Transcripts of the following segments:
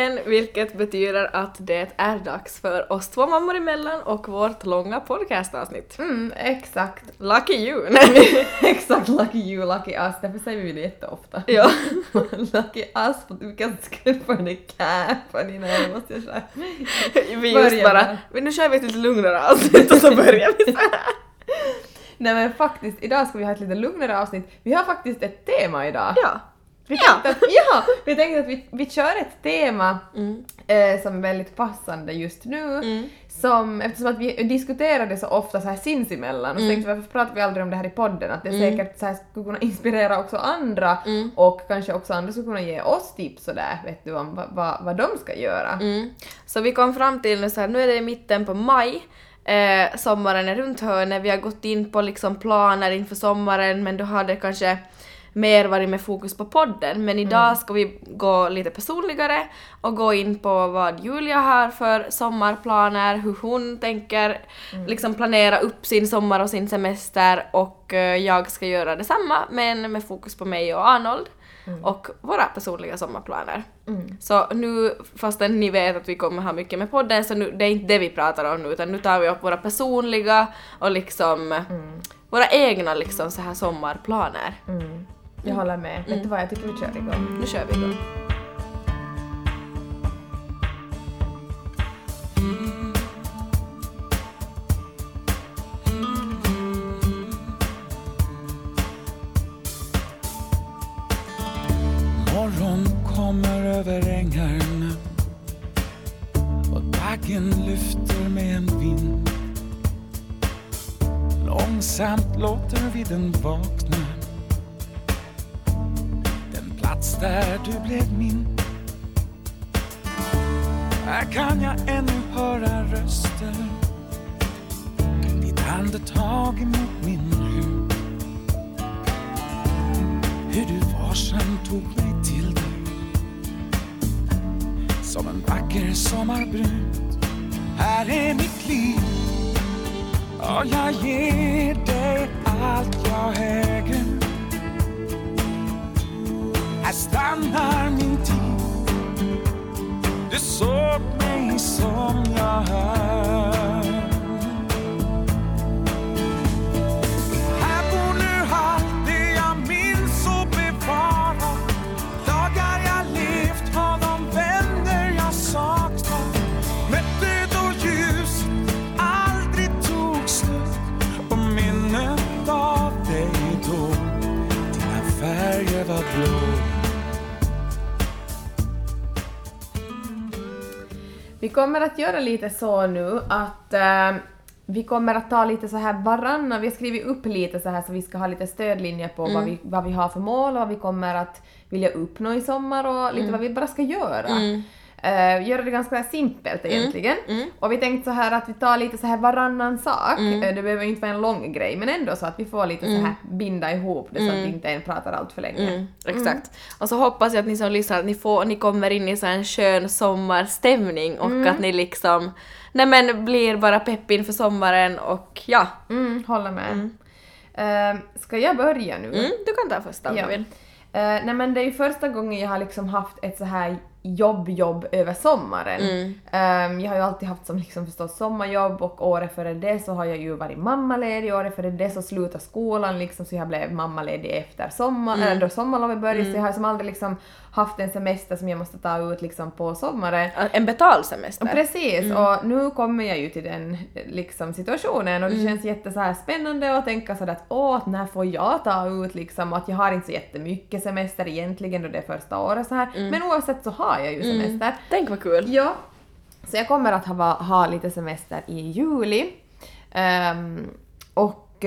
igen, vilket betyder att det är dags för oss två mammor emellan och vårt långa podcastavsnitt. Mm, exakt. Lucky you! exakt, lucky you, lucky us. Därför säger vi det jätteofta. ja. lucky us, vi kan skaffa det capen innan jag måste säga. Vi just bara, men nu kör vi ett lite lugnare avsnitt och så börjar vi så här. Nej men faktiskt, idag ska vi ha ett lite lugnare avsnitt. Vi har faktiskt ett tema idag. Ja. Vi Ja. tänkte att, ja, vi tänkte att vi, vi kör ett tema Mm. eh, som är väldigt passande just nu. Mm. Som, eftersom att vi diskuterar det så ofta så här sinsemellan och så Mm. tänkte varför pratar vi aldrig om det här i podden? Att det Mm. säkert så här skulle kunna inspirera också andra Mm. och kanske också andra skulle kunna ge oss tips sådär, vet du, om vad, vad, vad de ska göra. Så vi kom fram till nu så här, nu är det i mitten på maj, eh, sommaren är runt hörnet, vi har gått in på liksom planer inför sommaren men då har det kanske mer varit med fokus på podden. Men idag ska vi gå lite personligare och gå in på vad Julia har för sommarplaner, hur hon tänker liksom planera upp sin sommar och sin semester och eh, jag ska göra detsamma men med fokus på mig och Arnold och våra personliga sommarplaner. Mm. Så nu, fastän ni vet att vi kommer ha mycket med podden, så nu, det är inte det vi pratar om nu, utan nu tar vi upp våra personliga och liksom Mm. våra egna liksom så här sommarplaner. Mm. Jag håller med. Vet du vad, jag tycker vi kör igång. Nu kör vi igång. Morgon kommer över ängarna och baggen lyfter med en vind. Långsamt låter vi den vakna. Plats där du blev min. Här kan jag ännu höra röster. Ditt andetag emot min hud. Hur du varsamt tog mig till dig Som en vacker sommarbrud Här är mitt liv Och jag ger dig allt jag äger här stannar min tid. Du såg mig som jag är kommer att göra lite så nu att eh, vi kommer att ta lite så här varannan, vi har skrivit upp lite så här så vi ska ha lite stödlinjer på vad, vi, vad vi har för mål och vad vi kommer att vilja uppnå i sommar och lite vad vi bara ska göra. Eh, göra det ganska simpelt egentligen. Och vi tänkte så här att vi tar lite så här varannan sak. Eh, det behöver inte vara en lång grej men ändå så att vi får lite så här binda ihop det så att inte en pratar allt för länge. Mm, exakt. Och så hoppas jag att ni som lyssnar, att ni, får, ni kommer in i så här en skön sommarstämning och Mm. att ni liksom nej men blir bara pepp inför sommaren och ja. Mm, håller med. Eh, ska jag börja nu? Mm, du kan ta första om Ja. du vill. Eh, nej men det är ju första gången jag har liksom haft ett så här jobb-jobb över sommaren. Mm. Ehm, jag har ju alltid haft som liksom förstås sommarjobb och året före det så har jag ju varit mammaledig, året före det så slutade skolan liksom så jag blev mammaledig efter sommar, Mm. eller då sommarlovet började så jag har som aldrig liksom haft en semester som jag måste ta ut liksom på sommaren. En betald semester. Precis, Mm. och nu kommer jag ju till den liksom, situationen och det Mm. känns jätte så här spännande att tänka sådär att åh, när får jag ta ut liksom, och att jag har inte så jättemycket semester egentligen då det är första året så här. Mm. men oavsett så har jag ju semester. Tänk vad kul. Ja. Så jag kommer att ha, ha lite semester i juli. Ehm, och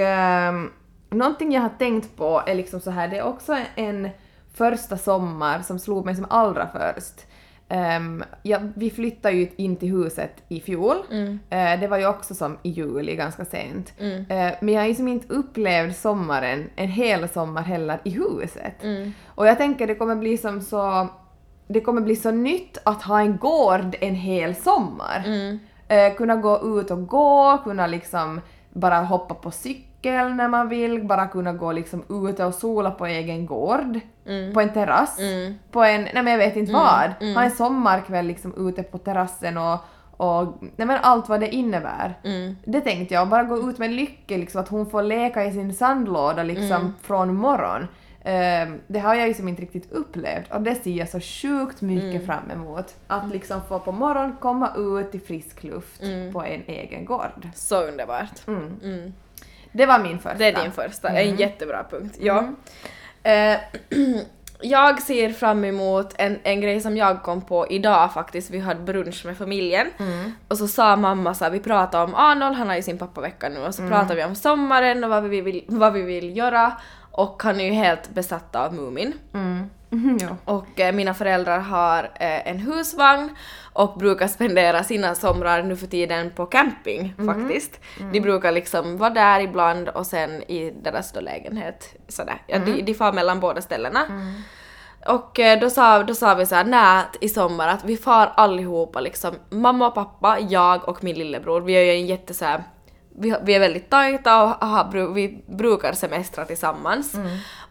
um, någonting jag har tänkt på är liksom så här, det är också en första sommar som slog mig som allra först. Ehm, ja, vi flyttade ju in till huset i fjol. Mm. Eh, det var ju också som i juli, ganska sent. Mm. Eh, men jag har ju som inte upplevt sommaren, en hel sommar heller, i huset. Mm. Och jag tänker det kommer bli som så... Det kommer bli så nytt att ha en gård en hel sommar. Mm. Eh, kunna gå ut och gå, kunna liksom bara hoppa på cykel när man vill, bara kunna gå liksom ute och sola på egen gård, på en terrass, på en, nej men jag vet inte vad, ha en sommarkväll liksom ute på terrassen och och nej men allt vad det innebär. Det tänkte jag, bara gå ut med Lykke, liksom, att hon får leka i sin sandlåda liksom från morgon. Ehm, det har jag ju som inte riktigt upplevt. Och det ser jag så sjukt mycket fram emot. Att liksom få på morgonen komma ut i frisk luft på en egen gård. Så underbart. Det var min första. Det är din första, en jättebra punkt. Ja. Eh, jag ser fram emot en, en grej som jag kom på idag faktiskt, vi hade brunch med familjen. Och så sa mamma så här, vi pratade om Arnold, han har ju sin pappavecka nu. Och så pratade vi om sommaren och vad vi vill, vad vi vill göra och han är ju helt besatt av Mumin. Mm. ja. Och eh, mina föräldrar har eh, en husvagn och brukar spendera sina somrar nu för tiden på camping faktiskt. De brukar liksom vara där ibland och sen i deras då lägenhet sådär. Ja, de, de far mellan båda ställena. Och eh, då sa, då sa vi såhär nät i sommar att vi far allihopa liksom, mamma och pappa, jag och min lillebror. Vi är ju en jätte såhär, vi, vi är väldigt tajta och bru- vi brukar semestra tillsammans.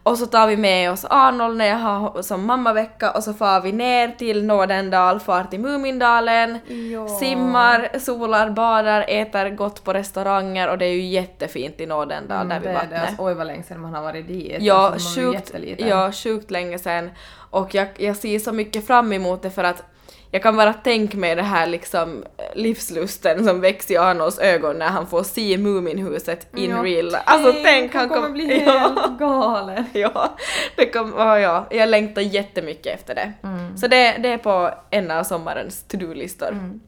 Och så tar vi med oss Arnold när jag har som mammavecka och så far vi ner till Nådendal, far till Mumindalen, Ja. simmar, solar, badar, äter gott på restauranger och det är ju jättefint i Nådendal där det vid vattnet. det. Alltså, oj vad länge sedan man har varit dit. Ja, Alltså, sjukt, ja, sjukt länge sedan. Och jag, jag ser så mycket fram emot det för att jag kan bara tänka mig det här liksom livslusten som växer i Arnolds ögon när han får se Muminhuset in Ja, real. Alltså tänk, han kommer kom- bli ja, helt galen. ja, det kom, ja, ja, jag längtar jättemycket efter det. Mm. Så det, det är på en av sommarens to-do-listor.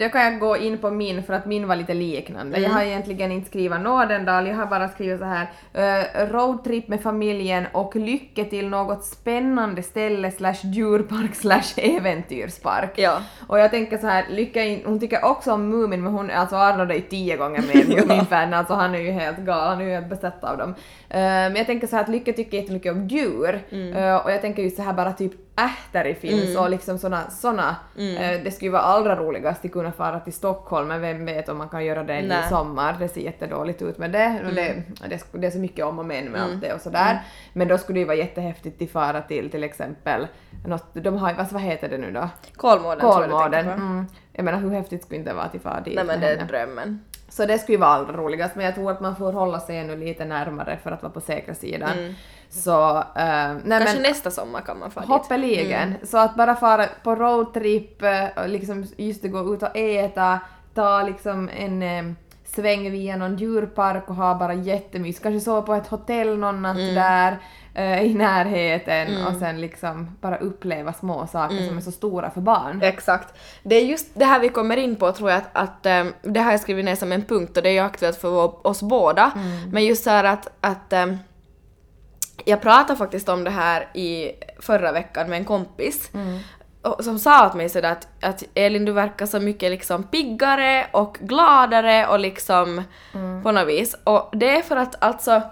Då kan jag gå in på min för att min var lite liknande. Jag har egentligen inte skrivit Nådendal, jag har bara skrivit så här uh, roadtrip med familjen och lycka till något spännande ställe slash djurpark slash äventyrspark. Ja. Och jag tänker så här, Lycka in, hon tycker också om Mumin men hon, alltså Arnold är ju tio gånger mer Mumin-fan, alltså han är ju helt galen, han är ju helt besatt av dem. Eh, men jag tänker så här att Lycka tycker jättemycket om djur Eh, och jag tänker ju så här bara typ ähteri finns och liksom såna, såna eh, det skulle ju vara allra roligast att kunna fara till Stockholm men vem vet om man kan göra det i sommar, det ser jättedåligt ut med det. Och det, det, det är så mycket om och men med allt det och sådär. Men då skulle det ju vara jättehäftigt att fara till till exempel något, de har ju, vad, heter det nu då? Kolmården tror jag du Kolmården. tänker. Mm. Jag menar hur häftigt skulle inte vara att fara dit Nej men det är drömmen. Så det skulle ju vara allra roligast men jag tror att man får hålla sig ännu lite närmare för att vara på säkra sidan. Så, eh, nej Mm. Kanske men nästa sommar kan man fara dit. hoppeligen. Så att bara fara på roadtrip, eh, och liksom just att gå ut och äta, ta liksom en eh, sväng via någon djurpark och ha bara jättemys. Kanske sova på ett hotell någon natt Mm. där eh, i närheten och sen liksom bara uppleva små saker Mm. som är så stora för barn. Exakt. Det är just det här vi kommer in på tror jag att, att ehm, det har jag skrivit ner som en punkt och det är ju aktuellt för oss båda. Men just så här att, att ehm, jag pratade faktiskt om det här i förra veckan med en kompis och, som sa åt mig sådär att, att Elin du verkar så mycket liksom piggare och gladare och liksom på något vis. Och det är för att alltså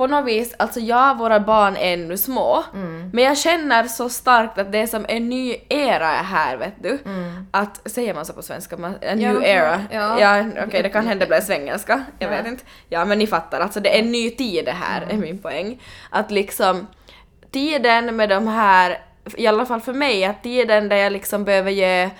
på något vis, alltså ja, våra barn är ännu små, men jag känner så starkt att det är som en ny era är här, vet du. Att, säger man så på svenska? Man, new Ja, men- era? ja. ja okej, det kan hända bli svengelska, jag Ja. vet inte. Ja, men ni fattar, alltså det är en ny tid det här, är min poäng. Att liksom, tiden med de här, i alla fall för mig, att tiden där jag liksom behöver ge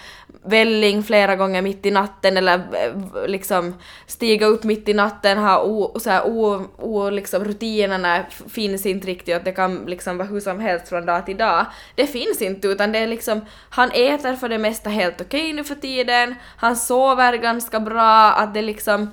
välling flera gånger mitt i natten eller eh, liksom stiga upp mitt i natten, ha o, så här, o, o, liksom rutinerna finns inte riktigt och det kan liksom vara hur som helst från dag till dag. Det finns inte utan det är liksom, han äter för det mesta helt okej nu för tiden, han sover ganska bra, att det liksom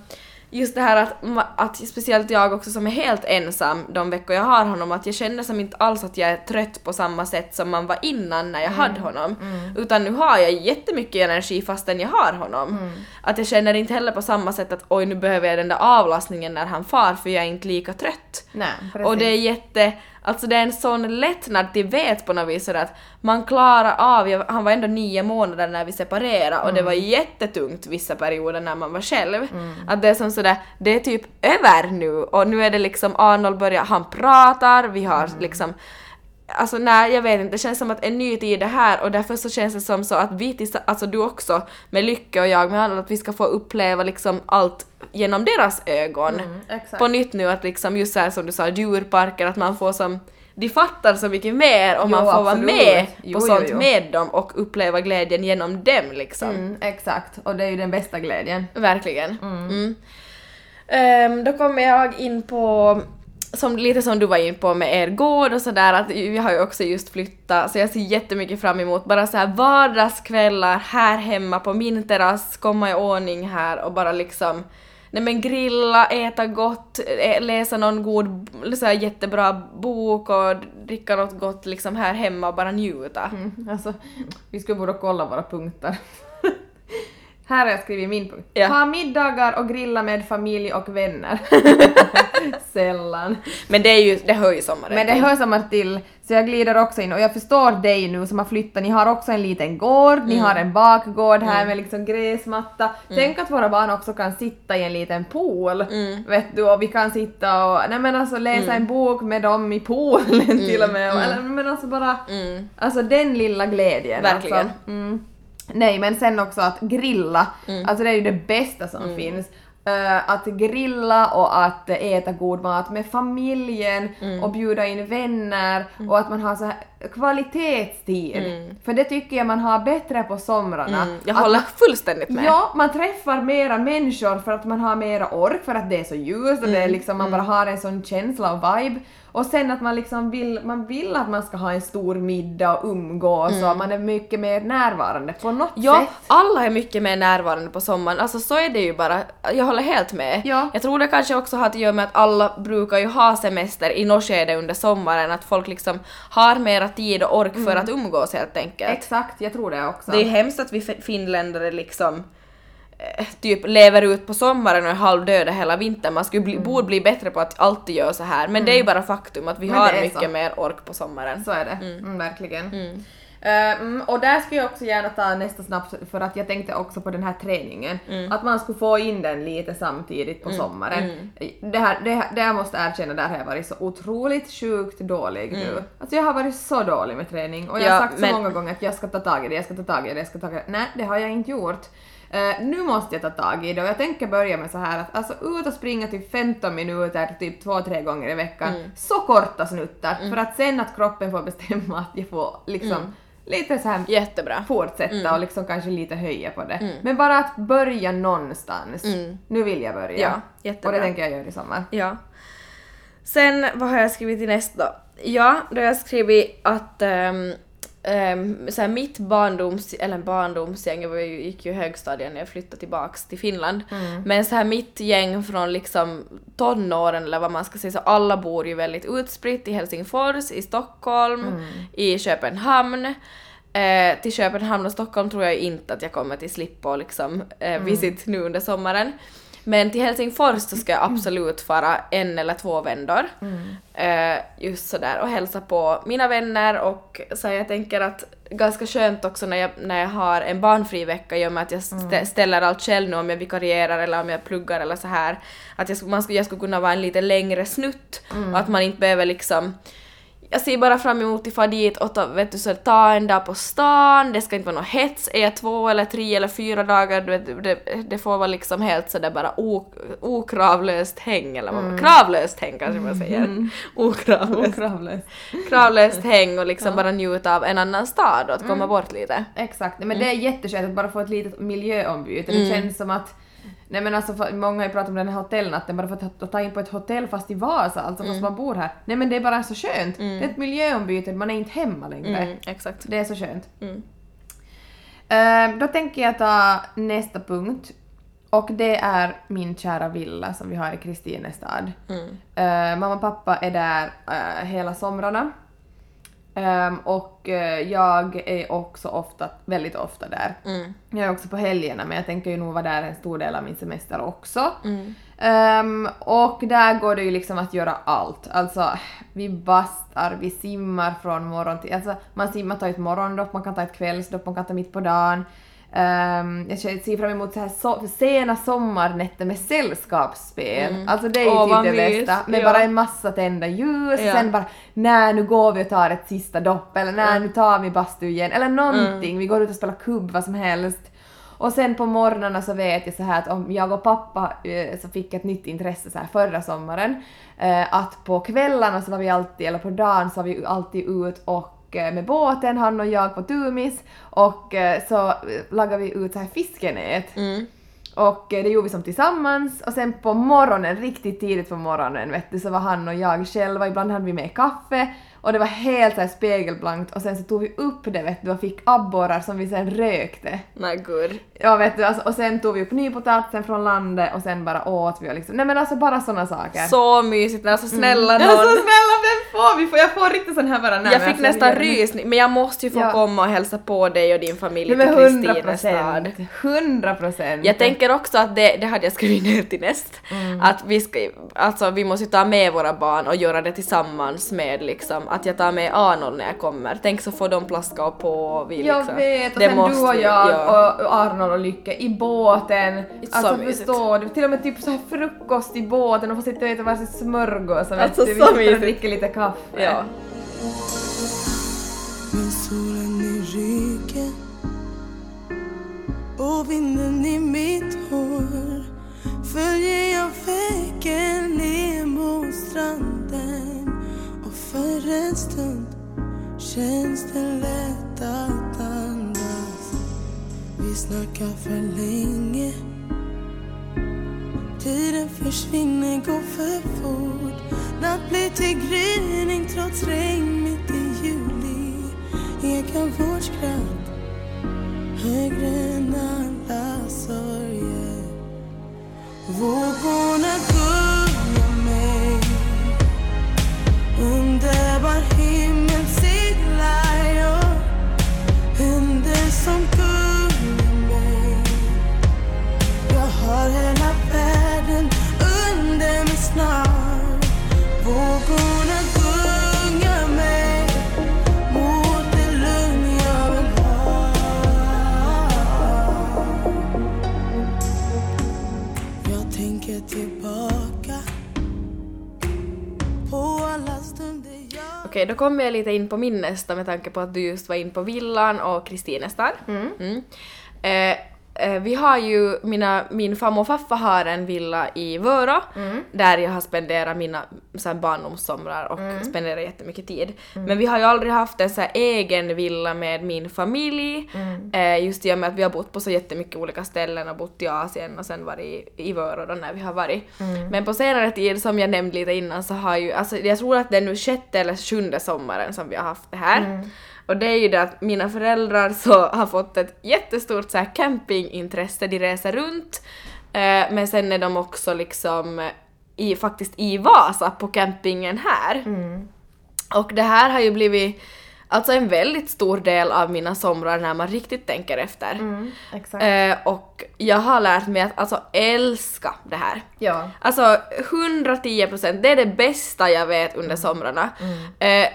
just det här att, att speciellt jag också som är helt ensam de veckor jag har honom, att jag känner som inte alls att jag är trött på samma sätt som man var innan när jag hade honom. Utan nu har jag jättemycket energi fastän jag har honom. Att jag känner inte heller på samma sätt att oj nu behöver jag den där avlastningen när han far för jag är inte lika trött. Nej. Och det är jätte, alltså det är en sån lättnad till vet på något vis att man klarar av, jag, han var ändå nio månader när vi separerade och det var jättetungt vissa perioder när man var själv. Att det är som sådär, det är typ över nu och nu är det liksom Arnold börjar, han pratar, vi har liksom alltså nej jag vet inte, det känns som att en ny tid är här och därför så känns det som så att vi tillsa- alltså du också med Lycka och jag med alla, att vi ska få uppleva liksom allt genom deras ögon. Mm. På nytt nu att liksom just så här som du sa, djurparker, att man får som de fattar så mycket mer om man får vara absolut. med Jo, på jo, sånt jo. med dem och uppleva glädjen genom dem liksom. Mm, exakt, och det är ju den bästa glädjen. Verkligen. Mm. Ehm, då kommer jag in på, som, lite som du var in på med er gård och sådär, att vi har ju också just flyttat, så jag ser jättemycket fram emot bara så här vardagskvällar här hemma på min terrass, komma i ordning här och bara liksom Nej men grilla, äta gott, läsa någon god, så här jättebra bok och dricka något gott liksom här hemma och bara njuta. Mm, alltså, vi skulle borde kolla våra punkter. Här har jag skrivit min punkt. Ja. Ha middagar och grilla med familj och vänner. Sällan. Men det är ju, det hör ju sommaren Men det hör samma till, så jag glider också in och jag förstår dig nu som har flyttat, ni har också en liten gård, Mm. ni har en bakgård här med liksom gräsmatta. Tänk att våra barn också kan sitta i en liten pool, Mm. vet du, och vi kan sitta och nej men alltså läsa en bok med dem i poolen till och med, och, eller men alltså bara, Mm. alltså den lilla glädjen. Verkligen. Alltså. Mm. Nej men sen också att grilla, Mm. alltså det är ju det bästa som finns. Eh, att grilla och att äta god mat med familjen Mm. och bjuda in vänner och att man har så kvalitetstid. För det tycker jag man har bättre på somrarna. Mm, jag Att håller man- fullständigt med. Ja, man träffar mera människor för att man har mera ork, för att det är så ljust och det Mm, är liksom, man bara har en sån känsla och vibe. Och sen att man liksom vill, man vill att man ska ha en stor middag och umgås och man är mycket mer närvarande på något Mm. Ja, sätt. alla är mycket mer närvarande på sommaren, alltså så är det ju bara. Jag håller helt med. Ja. Jag tror det kanske också har att göra med att alla brukar ju ha semester i något skede under sommaren, att folk liksom har mera tid och ork för att umgås helt enkelt. Exakt, jag tror det också. Det är hemskt att vi fi- finländare liksom typ lever ut på sommaren och är halvdöda hela vintern. Man skulle bli, borde bli bättre på att alltid göra så här. Men det är ju bara faktum att vi Men har mycket så. mer ork på sommaren. Så är det, mm. verkligen. Eh, mm, och där skulle jag också gärna ta nästa snabbt för att jag tänkte också på den här träningen. Att man skulle få in den lite samtidigt på sommaren. Det, här, det, här, det jag måste erkänna, där har jag varit så otroligt sjukt dålig nu. Alltså jag har varit så dålig med träning och jag har Ja, sagt så men- många gånger att jag ska ta tag i det, jag ska ta tag i det, jag ska ta tag i det. Nej, det har jag inte gjort. Eh, nu måste jag ta tag i det och jag tänker börja med så här att alltså ut och springa typ 15 minuter typ två, tre gånger i veckan. Så korta snuttar för att sen att kroppen får bestämma att jag får liksom lite så här Jättebra. fortsätta och liksom kanske lite höja på det. Men bara att börja någonstans. Nu vill jag börja. Ja, och jättebra. det tänker jag göra i sommar. Ja. Sen, vad har jag skrivit i nästa? Ja, då har jag skrivit att um, så här mitt barndoms, eller barndomsgäng, jag gick ju i högstadiet när jag flyttade tillbaks till Finland, men så här mitt gäng från liksom tonåren eller vad man ska säga, så alla bor ju väldigt utspritt i Helsingfors, i Stockholm, i Köpenhamn. Eh, till Köpenhamn och Stockholm tror jag inte att jag kommer till slippa och liksom eh, visit nu under sommaren. Men till Helsingfors så ska jag absolut fara en eller två vändor. Eh, just sådär och hälsa på mina vänner och så jag tänker att ganska skönt också när jag, när jag har en barnfri vecka i och med att jag stä- ställer allt själv nu om jag vikarierar eller om jag pluggar eller så här. Att jag, man skulle, jag skulle kunna vara en lite längre snutt. Och att man inte behöver liksom jag ser bara fram emot att få dit och ta, vet du, så ta en dag på stan, det ska inte vara någon hets, är jag två eller tre eller fyra dagar, du vet, det, det får vara liksom helt sådär bara o, okravlöst häng eller vad man, kravlöst häng kanske man säger. Okravlöst. Okravlöst. Kravlöst häng och liksom bara njuta av en annan stad och att komma bort lite. Exakt, men det är jätteskönt att bara få ett litet miljöombyte. Det känns som att Nej men alltså för, många har ju pratat om den här hotellnatten bara för att, att ta in på ett hotell fast i Vasa, alltså fast man bor här. Nej men det är bara så skönt. Det är ett miljöombyte, man är inte hemma längre. Mm, exakt. Det är så skönt. Mm. Eh, då tänker jag ta nästa punkt. Och det är min kära villa som vi har i Kristinestad. Mm. Eh, mamma och pappa är där eh, hela somrarna. Ehm, och eh, jag är också ofta, väldigt ofta där. Mm. Jag är också på helgerna men jag tänker ju nog vara där en stor del av min semester också. Mm. Ehm, och där går det ju liksom att göra allt. Alltså vi bastar, vi simmar från morgon till... Alltså man simmar, tar ett morgondopp, man kan ta ett kvällsdopp, man kan ta mitt på dagen. Ehm, jag ser fram emot så här so sena sommarnätter med sällskapsspel. Alltså det är ju Åh, typ det bästa. Med Ja. bara en massa tända ljus, Ja. sen bara nej nu går vi och tar ett sista dopp eller nej Ja. nu tar vi bastu igen eller någonting. Vi går ut och spelar kubb vad som helst. Och sen på morgnarna så vet jag så här att om jag och pappa eh, så fick ett nytt intresse så här förra sommaren, eh, att på kvällarna så var vi alltid, eller på dagen så var vi alltid ut och med båten, han och jag på Tumis, och eh, så eh, lagade vi ut så här fiskenät. Mm. Och eh, det gjorde vi som tillsammans och sen på morgonen, riktigt tidigt på morgonen vet du, så var han och jag själva, ibland hade vi med kaffe och det var helt så här spegelblankt och sen så tog vi upp det vet du och fick abborrar som vi sen rökte. Nej gud. Ja vet du, alltså, och sen tog vi upp nypotatisen från landet och sen bara åt vi och liksom, nej men alltså bara såna saker. Så mysigt, alltså snälla Ja, så någon. snälla vem får vi? Får jag får riktigt sån här bara nej, Jag men fick alltså, nästan rysning, men jag måste ju få Ja. komma och hälsa på dig och din familj Nej till men Kristinestad. procent. Hundra procent. Jag tänker också att det, det hade jag skrivit ner till näst, Mm. att vi ska, alltså vi måste ta med våra barn och göra det tillsammans med liksom, att jag tar med Arnold när jag kommer. Tänk så får de plaska på och vi Jag liksom. vet, och Det sen du och vi jag göra. och Arnold och Lycke i båten. så Alltså mysigt. förstår du? Till och med typ så här frukost i båten och få sitta och äta varsin smörgås och Alltså, vet du, så vi och dricker lite kaffe. Ja. Med solen i ryggen och vinden i mitt hår följer jag vägen ner mot stranden och för en stund känns det lätt att andas. Vi snackar för länge. Tiden försvinner, går för fort. Natt blir till gryning trots regn mitt i juli. Ekar vårt skratt högre än alla sorger. Vågorna går Okej, då kommer jag lite in på min nästa med tanke på att du just var in på villan och Kristinestad. Mm. Eh, eh, vi har ju, mina, min farmor och farfar har en villa i Vörå där jag har spenderat mina så här, barndomssomrar och spenderat jättemycket tid. Men vi har ju aldrig haft en så här, egen villa med min familj. Eh, just i och med att vi har bott på så jättemycket olika ställen och bott i Asien och sen varit i, i Vörå då när vi har varit. Men på senare tid, som jag nämnde lite innan, så har ju, alltså jag tror att det är nu sjätte eller sjunde sommaren som vi har haft det här. Och det är ju det att mina föräldrar så har fått ett jättestort så här campingintresse, de reser runt. Eh, men sen är de också liksom eh, i, faktiskt i Vasa på campingen här. Och det här har ju blivit alltså en väldigt stor del av mina somrar när man riktigt tänker efter. Mm. Eh, och jag har lärt mig att alltså älska det här. ja. Alltså 110 procent, det är det bästa jag vet under somrarna. Eh,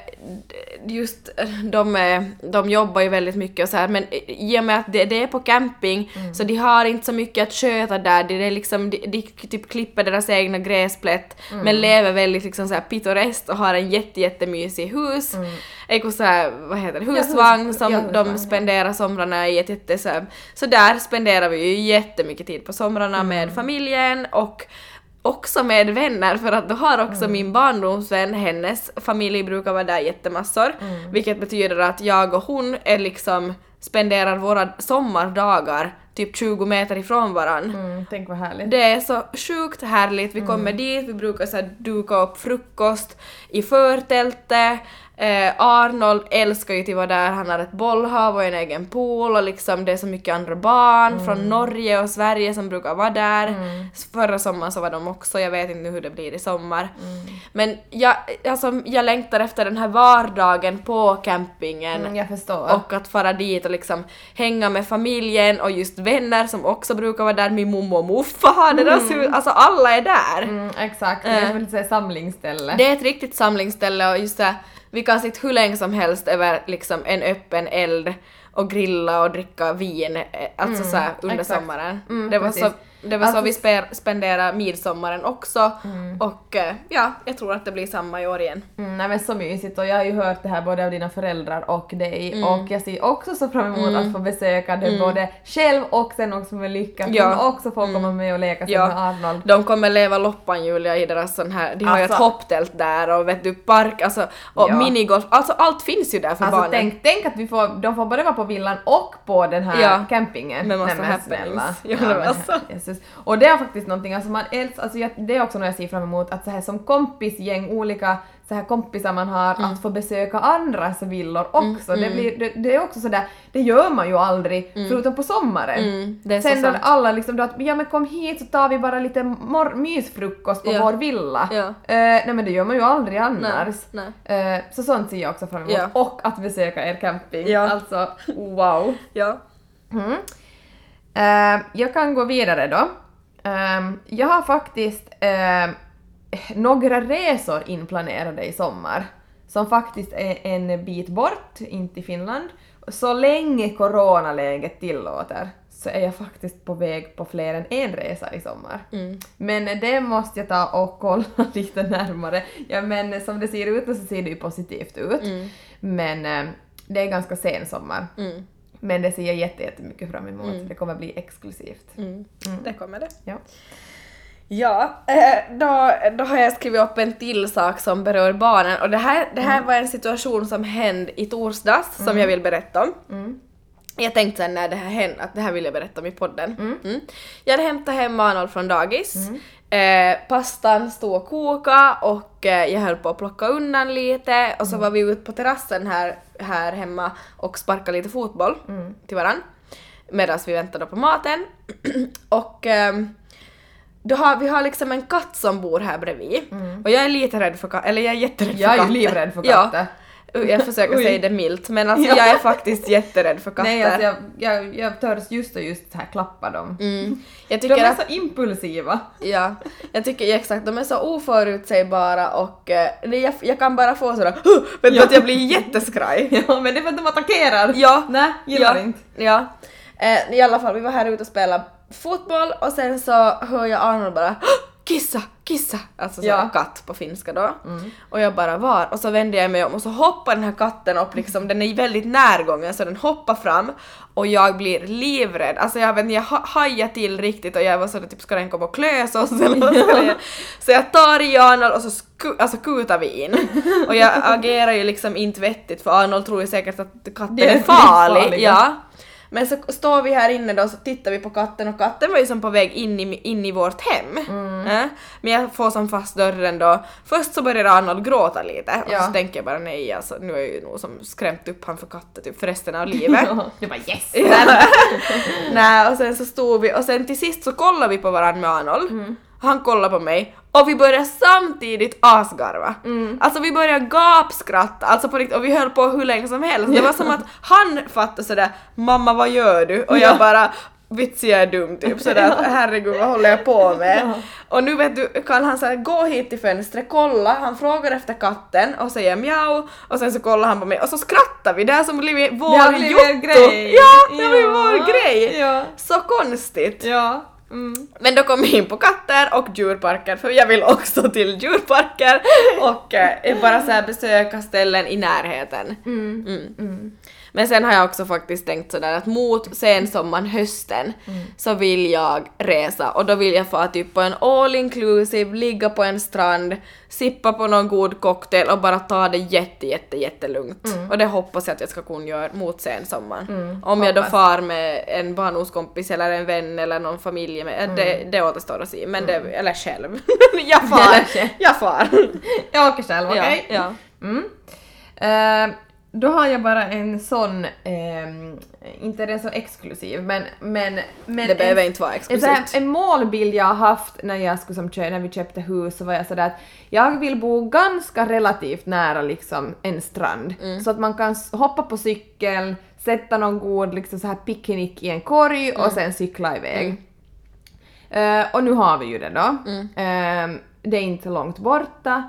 d- just de, eh, de jobbar ju väldigt mycket och så här men i och med att det, det är på camping så de har inte så mycket att sköta där, det är liksom, de, de typ klipper deras egna gräsplätt men lever väldigt liksom så här pittoreskt och har en jätte, jättemysig hus. Mm. Så här, vad heter det, hus- husvagn som ja, husvagn, de ja. spenderar somrarna i ett jätte så, här- så där spenderar vi ju jättemycket tid på somrarna Mm. med familjen och också med vänner för att då har också Mm. min barndomsvän, hennes familj brukar vara där jättemassor. Mm. Vilket betyder att jag och hon är liksom spenderar våra sommardagar typ 20 meter ifrån varann. Mm, tänk vad härligt. Det är så sjukt härligt, vi kommer dit, vi brukar så här duka upp frukost i förtältet. Eh, Arnold älskar ju att vara där, han har ett bollhav och en egen pool och liksom det är så mycket andra barn från Norge och Sverige som brukar vara där. Förra sommaren så var de också, jag vet inte hur det blir i sommar. Men jag, alltså, jag längtar efter den här vardagen på campingen Mm, jag förstår. och att fara dit och liksom hänga med familjen och just vänner som också brukar vara där, min mommo och muffa har deras hus, alltså alla är där. Mm, exakt, det är som ett samlingsställe. Det är ett riktigt samlingsställe och just det, Vi kan sitta hur länge som helst över liksom en öppen eld och grilla och dricka vin, eh, alltså så här under exakt. sommaren. Mm, det var, så, precis. Det var så Alltså- vi spe, spenderade midsommaren också Mm. och eh, ja, jag tror att det blir samma i år igen. Mm, nej men så mysigt och jag har ju hört det här både av dina föräldrar och dig Mm. och jag ser också så fram emot att få besöka dig både själv och sen också med Lycka. Att Ja. hon också får komma med och leka sen Ja. med Arnold. De kommer leva loppan Julia i deras sån här, de har ju ett Alltså- hopptält där och vet du park, alltså och Ja. minigolf, alltså allt finns ju där för Alltså barnen. tänk, tänk att vi får, de får både vara på villan och på den här Ja. campingen. Med massa Nej, men snälla. Ja, Ja, men men alltså. Jesus. Och det är faktiskt någonting, alltså man älskar, alltså jag, det är också något jag ser fram emot, att så här som kompisgäng, olika så här kompisar man har, Mm. att få besöka andras villor också. Det, blir, det, det är också sådär, det gör man ju aldrig, förutom på sommaren. Mm, är så Sen då alla liksom då att ja men kom hit så tar vi bara lite mor- mysfrukost på Ja. vår villa. Ja. Eh, nej men det gör man ju aldrig annars. nej. Eh, så sånt ser jag också fram emot. Ja. Och att besöka er camping. Ja. Alltså wow. Ja. Mm. Eh, jag kan gå vidare då. Ehm, jag har faktiskt eh, några resor inplanerade i sommar som faktiskt är en bit bort, inte i Finland. Så länge coronaläget tillåter så är jag faktiskt på väg på fler än en resa i sommar. Mm. Men det måste jag ta och kolla lite närmare. Ja men som det ser ut nu så ser det ju positivt ut. Men eh, det är ganska sen sommar. Mm. Men det ser jag jätte- jättemycket fram emot. Det kommer bli exklusivt. Mm. Det kommer det. Ja. Ja, eh, då, då har jag skrivit upp en till sak som berör barnen och det här, det här var en situation som hände i torsdags som jag vill berätta om. Mm. Jag tänkte sen när det här hände att det här vill jag berätta om i podden. Mm. Jag hade hämtat hem Arnold från dagis. Eh, pastan stod och koka och eh, jag höll på att plocka undan lite och så var vi ute på terrassen här, här hemma och sparkade lite fotboll till varann medan vi väntade på maten. och ehm, då har, vi har liksom en katt som bor här bredvid och jag är lite rädd för katter, eller jag är jätterädd Jag för är ju katter. livrädd för Ja. Jag försöker Oj. säga det milt men alltså Ja. jag är faktiskt jätterädd för katter. Nej, alltså jag, jag, jag törs just och just här klappa dem. mm. Jag De tycker är att, så impulsiva. ja, jag tycker exakt, de är så oförutsägbara och eh, jag, jag kan bara få sådär "Huh!" vet Ja. att jag blir jätteskraj. Ja, men det är för att de attackerar. Ja. Nej, gillar ja. inte. Ja. Eh, I alla fall, vi var här ute och spelade fotboll och sen så hör jag Arnold bara "Huh! Kissa, kissa, alltså så Ja. Mm. katt på finska då. Och jag bara var? Och så vände jag mig om och så hoppar den här katten upp liksom, den är väldigt närgången så den hoppar fram och jag blir livrädd. Alltså jag vet jag ha- hajade till riktigt och jag var sådär typ ska den komma och klösa oss eller jag? Så jag tar i Arnold och så sku- alltså kutar vi in. Och jag agerar ju liksom inte vettigt för Arnold tror ju säkert att katten är är farlig. livsfarliga. Ja. Men så står vi här inne då och så tittar vi på katten och katten var ju som på väg in i, in i vårt hem. Eh, Men jag får som fast dörren då. Först så börjar Arnold gråta lite och Ja. så tänker jag bara nej alltså nu har jag ju nog som skrämt upp han för katten typ för resten av livet. Du bara yes! Nej och sen så stod vi och sen till sist så kollade vi på varandra med Arnold. Han kollade på mig och vi började samtidigt asgarva. Alltså vi började gapskratta, alltså på riktigt, och vi höll på hur länge som helst. Det var som att han fattade sådär “mamma vad gör du?” och jag Ja. bara Vitsi jag är dum typ sådär att herregud vad håller jag på med? Och nu vet du kan han såhär gå hit till fönstret, kolla, han frågar efter katten och säger mjau och sen så kollar han på mig och så skrattar vi, det har som blivit vår Det har blivit jotto. grej. Ja, det har blivit vår grej! Ja. Så konstigt! Ja. Mm. Men då kom vi in på katter och djurparker för jag vill också till djurparker och eh, bara så besöka ställen i närheten. Mm. Men sen har jag också faktiskt tänkt sådär att mot sensommaren, hösten, så vill jag resa och då vill jag få typ på en all inclusive, ligga på en strand, sippa på någon god cocktail och bara ta det jätte jätte jättelugnt. Och det hoppas jag att jag ska kunna göra mot sensommaren. Om jag då far med en barndomskompis eller en vän eller någon familj med, det, det återstår att se, men det, eller själv. jag far! Jag far! Jag åker själv, okej? Ja, ja. Mm. Eh, då har jag bara en sån, ehm, inte den så exklusiv, men... men, men Det behöver en, inte vara en, exklusivt. en målbild jag har haft när, jag skulle som, när vi köpte hus så var jag sådär att jag vill bo ganska relativt nära liksom en strand. Mm. Så att man kan hoppa på cykeln, sätta någon god liksom så här picknick i en korg Mm. och sen cykla iväg. Eh, och nu har vi ju det då. Mm. Eh, det är inte långt borta.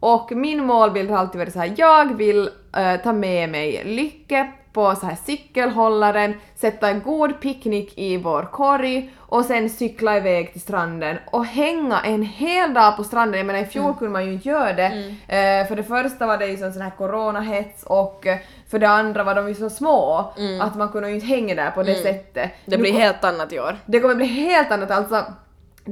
Och min målbild har alltid varit så här, jag vill eh, ta med mig Lycke på så här cykelhållaren, sätta en god picknick i vår korg och sen cykla iväg till stranden och hänga en hel dag på stranden. Jag menar i fjol kunde man ju inte göra det. Eh, för det första var det ju sån här coronahets och eh, för det andra var de ju så små att man kunde ju inte hänga där på det sättet. Det Nu blir ko- helt annat i år. det kommer bli helt annat, alltså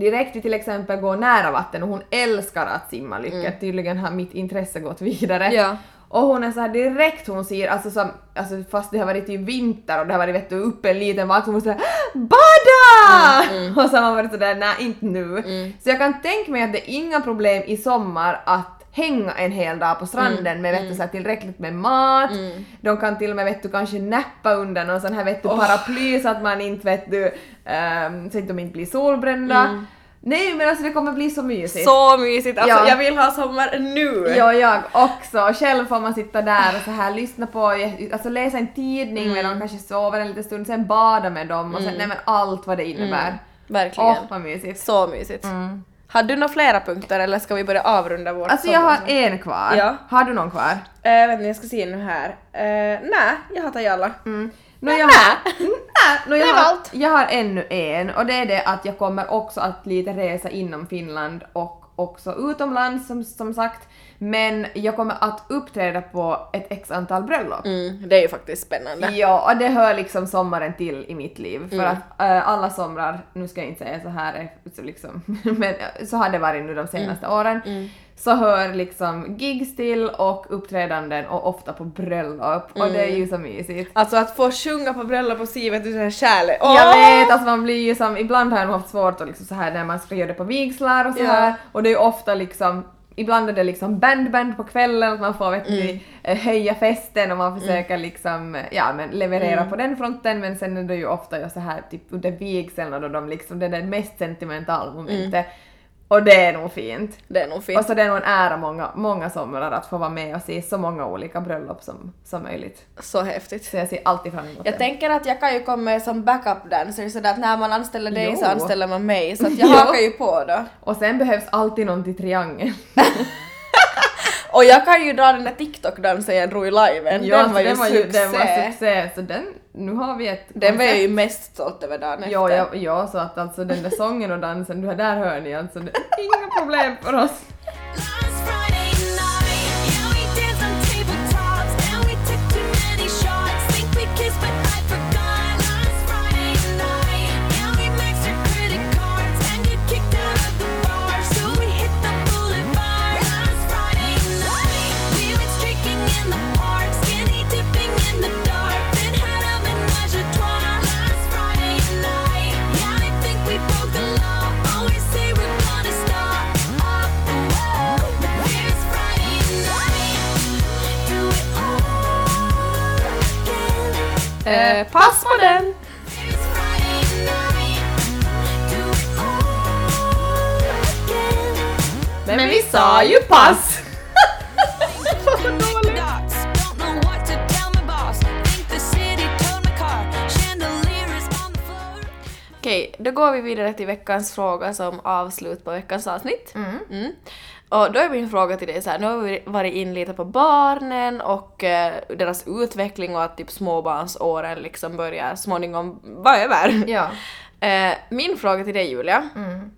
direkt vi till exempel går nära vatten och hon älskar att simma Lycka, tydligen har mitt intresse gått vidare. Ja. Och hon är så här direkt hon ser, alltså, som, alltså fast det har varit i vinter och det har varit vet du, uppe en liten vak så hon säger BADA! Och så har man varit sådär nej inte nu. Så jag kan tänka mig att det är inga problem i sommar att hänga en hel dag på stranden med vet du, så här, tillräckligt med mat. De kan till och med vet du, kanske nappa under någon sån här vet du, paraply så att man inte vet du, um, så att de inte blir solbrända. Nej men alltså det kommer bli så mysigt. Så mysigt! Alltså Ja. jag vill ha sommar nu! Ja, jag också. Och själv får man sitta där och så här lyssna på, alltså läsa en tidning Mm. medan de kanske sover en liten stund, sen bada med dem och sen, nej men allt vad det innebär. Mm. Verkligen. Åh, vad mysigt. Så mysigt. Har du några flera punkter eller ska vi börja avrunda vårt Alltså jag har en kvar. Ja. Har du någon kvar? Eh, vänta jag ska se nu här. Uh, Nej, jag har tagit alla. Mm. Nej, jag, har, nå, jag, har, jag har ännu en och det är det att jag kommer också att lite resa inom Finland och också utomlands som, som sagt. Men jag kommer att uppträda på ett x antal bröllop. Mm, det är ju faktiskt spännande. Ja, och det hör liksom sommaren till i mitt liv. För Mm. att äh, alla somrar, nu ska jag inte säga så här, eh, liksom, men eh, så har det varit nu de senaste Mm. åren. Så hör liksom gigs till och uppträdanden och ofta på bröllop. Och det är Mm. ju så mysigt. Alltså att få sjunga på bröllop och se vet du sån kärlek. Jag vet, alltså man blir ju som, ibland har jag nog haft svårt att liksom så här när man ska göra det på vigslar och så Ja. här. Och det är ju ofta liksom Ibland är det liksom band-band på kvällen, att man får vet Mm. ni, eh, höja festen och man försöker liksom, eh, ja men leverera Mm. på den fronten men sen är det ju ofta ju så här typ under vigseln och då de liksom, det är det mest sentimentala momentet. Och det är nog fint. Det är nog fint. Och så det är nog en ära många, många somrar att få vara med och se så många olika bröllop som, som möjligt. Så häftigt. Så jag ser alltid fram emot Jag det. tänker att jag kan ju komma med som backup dancer så att när man anställer dig så Jo. anställer man mig så att jag hakar ju på då. Och sen behövs alltid någon till triangeln. Och jag kan ju dra den där TikTok-dansen jag drog i liven. Ja, den var ju den var succé. den var succé, så den, nu har vi ett Den var jag ju mest stolt över dagen efter. Ja, ja, ja, så att alltså den där sången och dansen, där hör ni alltså, det inga problem för oss. Eh, pass på den! Men vi sa ju pass! Okej, då går vi vidare till veckans fråga som avslut på veckans avsnitt. Mm. Mm. Och då är min fråga till dig så här, nu har vi varit in lite på barnen och eh, deras utveckling och att typ småbarnsåren liksom börjar småningom vara över. Ja. Eh, min fråga till dig Julia, Mm.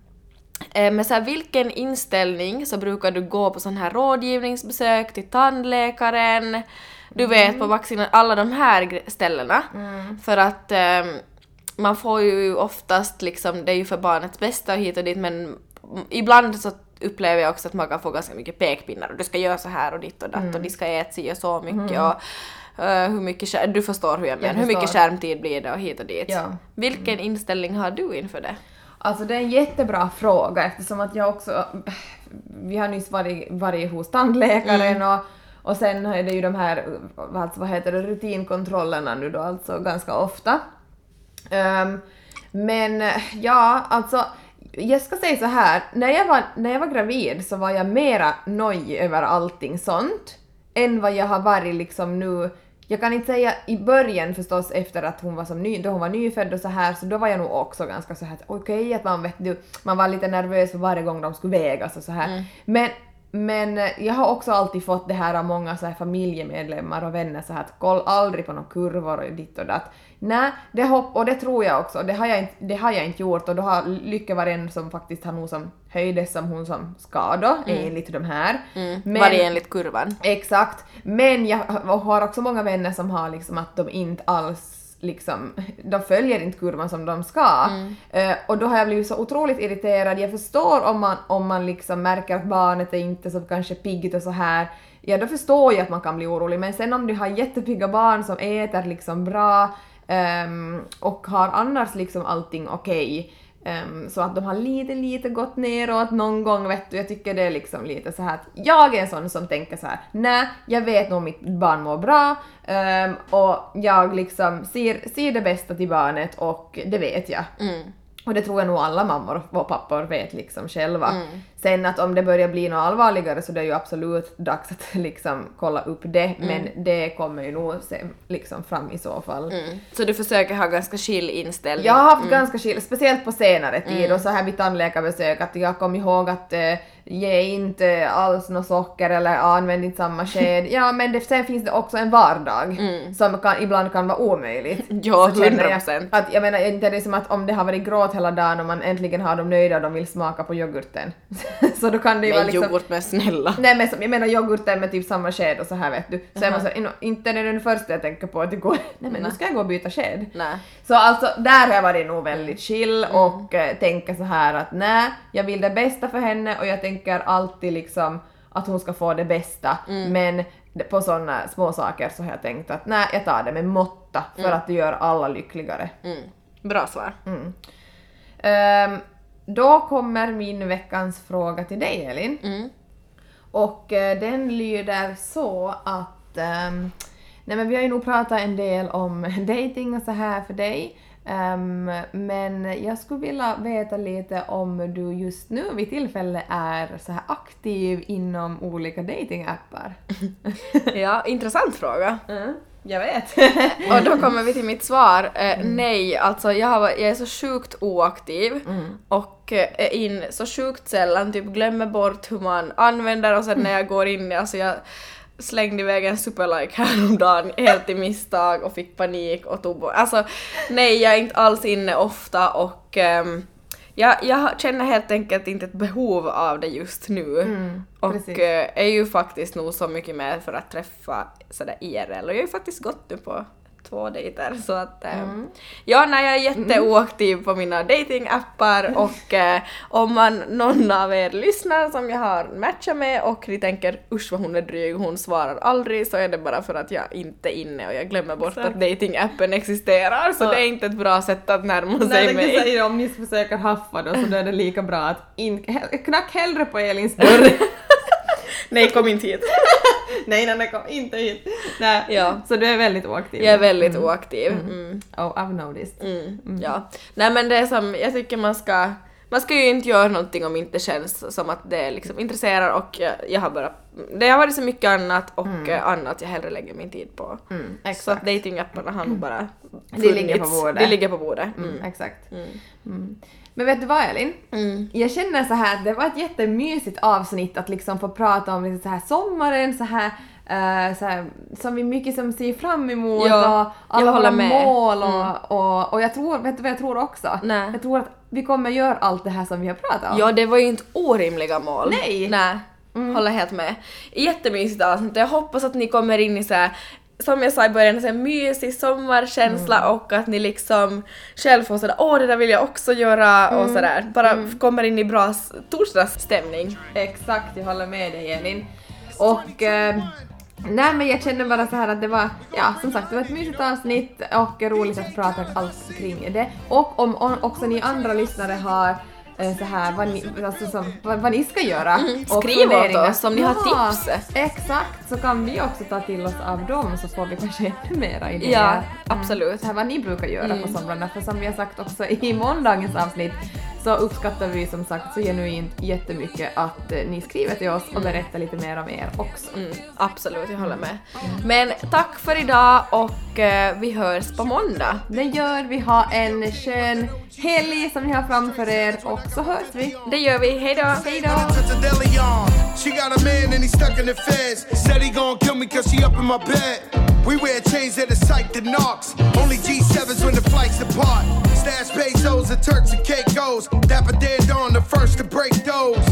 eh, med så här, vilken inställning så brukar du gå på sån här rådgivningsbesök till tandläkaren, du vet på vaccin, alla de här ställena. För att ehm, man får ju oftast liksom, det är ju för barnets bästa och hit och dit men mm, ibland så upplever jag också att man kan få ganska mycket pekpinnar och du ska göra så här och ditt och datt och de ska äta si och så mycket och eh, hur mycket du förstår hur jag menar, hur mycket skärmtid blir det och hit och dit. Ja. Vilken inställning har du inför det? Alltså det är en jättebra fråga eftersom att jag också, vi har nyss varit, varit hos tandläkaren och, och sen är det ju de här, alltså vad heter det, rutinkontrollerna nu då alltså ganska ofta. Ehm, men ja, alltså jag ska säga så här, när jag, var, när jag var gravid så var jag mera nöjd över allting sånt än vad jag har varit liksom nu jag kan inte säga i början förstås efter att hon var som ny, då hon var nyfödd och så här så då var jag nog också ganska så här att okej att man vet du, man var lite nervös för varje gång de skulle vägas och så här. Men men eh, jag har också alltid fått det här av många så här familjemedlemmar och vänner så här att koll aldrig på några kurvor och ditt och datt. Nej, det hopp, och det tror jag också. Det har jag inte, det har jag inte gjort och då har Lycka varit en som faktiskt har nog som höjdes som hon som ska då, enligt de här. Mm. Men- Varje enligt kurvan. Exakt. Men jag har också många vänner som har liksom att de inte alls liksom, de följer inte kurvan som de ska. Eh, och då har jag blivit så otroligt irriterad. Jag förstår om man, om man liksom märker att barnet är inte så kanske piggt och så här. Ja, då förstår jag att man kan bli orolig. Men sen om du har jättepigga barn som äter liksom bra ehm, och har annars liksom allting okej. ehm, så att de har lite, lite gått neråt någon gång vet du. Jag tycker det är liksom lite så här att jag är en sån som tänker så här: nej, jag vet nog mitt barn mår bra ehm, och jag liksom ser, ser det bästa till barnet och det vet jag. Mm. Och det tror jag nog alla mammor och pappor vet liksom själva. Sen att om det börjar bli något allvarligare så det är ju absolut dags att liksom kolla upp det, men det kommer ju nog se liksom fram i så fall. Mm. Så du försöker ha ganska chill inställning? Jag har haft ganska skill, speciellt på senare tid och så här vid tandläkarbesök att jag kom ihåg att eh, ge inte alls något socker eller använd inte samma sked. Ja men det, sen finns det också en vardag som kan, ibland kan vara omöjligt. Ja, Så känner jag 100%. Att, jag menar inte är det som att om det har varit gråt hela dagen och man äntligen har dem nöjda och de vill smaka på yoghurten. så då kan det ju vara Men liksom... yoghurt med snälla. Nej men som, jag menar yoghurten med typ samma sked och så här vet du. Så så, "Ino- inte är det den första jag tänker på att det går, nej men nu ska jag gå och byta sked. Nej. Så alltså där har jag varit nog väldigt chill och eh, tänker så här att nej, jag vill det bästa för henne och jag tänker alltid liksom att hon ska få det bästa. Men det- på sådana små saker så har jag tänkt att nej, jag tar det med måtta för att det gör alla lyckligare. Mm. Bra svar. Ehm, då kommer min veckans fråga till dig Elin. Mm. Och eh, den lyder så att... ehm, nej men vi har ju nog pratat en del om dating och så här för dig. Ehm, men jag skulle vilja veta lite om du just nu vid tillfälle är så här aktiv inom olika datingappar. Ja, intressant fråga. Mm, jag vet. Och då kommer vi till mitt svar. Eh, Nej, alltså jag, har, jag är så sjukt oaktiv och eh, är in så sjukt sällan, typ glömmer bort hur man använder och sen när jag går in, alltså jag slängde iväg en superlike häromdagen helt i misstag och fick panik och tog bort. Alltså nej, jag är inte alls inne ofta och ehm, jag, jag känner helt enkelt inte ett behov av det just nu. och precis. eh, är ju faktiskt nog så mycket mer för att träffa sådär IRL och jag har ju faktiskt gått nu på två dejter så att eh, ja, nej jag är jätteoaktiv på mina datingappar och eh, om man, någon av er lyssnar som jag har matchat med och ni tänker usch vad hon är dryg, hon svarar aldrig så är det bara för att jag inte är inne och jag glömmer bort Exakt. att datingappen existerar så Ja. det är inte ett bra sätt att närma Nej, sig jag mig. säga om ni försöker haffa då så då är det lika bra att in, knack hellre på Elins dörr. Nej, kom inte hit. nej, nej, nej, kom inte hit. Nej. Ja. Så du är väldigt oaktiv. Jag är väldigt oaktiv. Mm. Oh, I've noticed. Mm, Ja. Nej men det är som, jag tycker man ska, man ska ju inte göra någonting om det inte känns som att det liksom intresserar och jag, har bara, det har varit så mycket annat och eh, annat jag hellre lägger min tid på. Mm, Så att datingapparna har nog bara De ligger på funnits. bordet. De ligger på bordet. Mm, Mm. exakt. Mm. Men vet du vad Elin? Mm. Jag känner så här att det var ett jättemysigt avsnitt att liksom få prata om så här sommaren, så här, eh, så här som vi mycket som ser fram emot Ja, och alla våra med. Mm. mål och, och, och jag tror, vet du vad jag tror också? Nej. Jag tror att vi kommer göra allt det här som vi har pratat om. Ja, det var ju inte orimliga mål. Nej. Nej. Håller helt med. Jättemysigt avsnitt. Jag hoppas att ni kommer in i så här som jag sa i början, här mysig sommarkänsla och att ni liksom själv får sådär åh det där vill jag också göra och sådär. Bara kommer in i bra torsdagsstämning. Exakt, jag håller med dig Elin. Och eh, nej men jag känner bara så här att det var, ja som sagt det var ett mysigt avsnitt och roligt att prata alls kring det. Och om, om också ni andra lyssnare har så här vad ni, alltså, som, vad, vad ni ska göra. och Mm, skriv åt oss om ni har Ja, tips. Exakt, så kan vi också ta till oss av dem så får vi kanske ännu mera idéer. Ja, absolut. Så här vad ni brukar göra Mm. på somrarna, för som vi har sagt också i måndagens avsnitt så uppskattar vi som sagt så genuint jättemycket att eh, ni skriver till oss och berättar lite mer om er också. Mm, absolut, jag håller med. Men tack för idag och eh, vi hörs på måndag. Det gör vi, ha en skön helg som ni har framför er och så hörs vi. Det gör vi, up in my bed. We wear chains that are psyched and knocks. Only G7s when the flights depart. Stash pesos and Turks and Caicos. Dapper dead on the first to break those.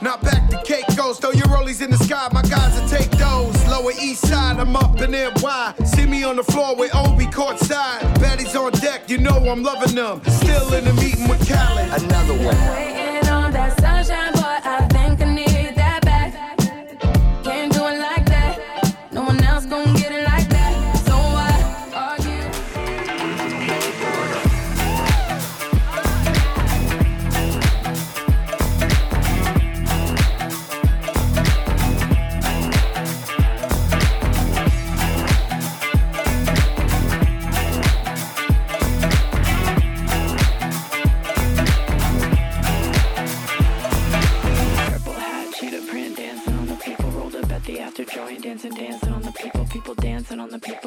Not back to Caicos. Throw your rollies in the sky, my guys will take those. Lower east side, I'm up in NY. See me on the floor with Obi courtside. Baddies on you know I'm loving them. Still in the meeting with Khaled. Another one.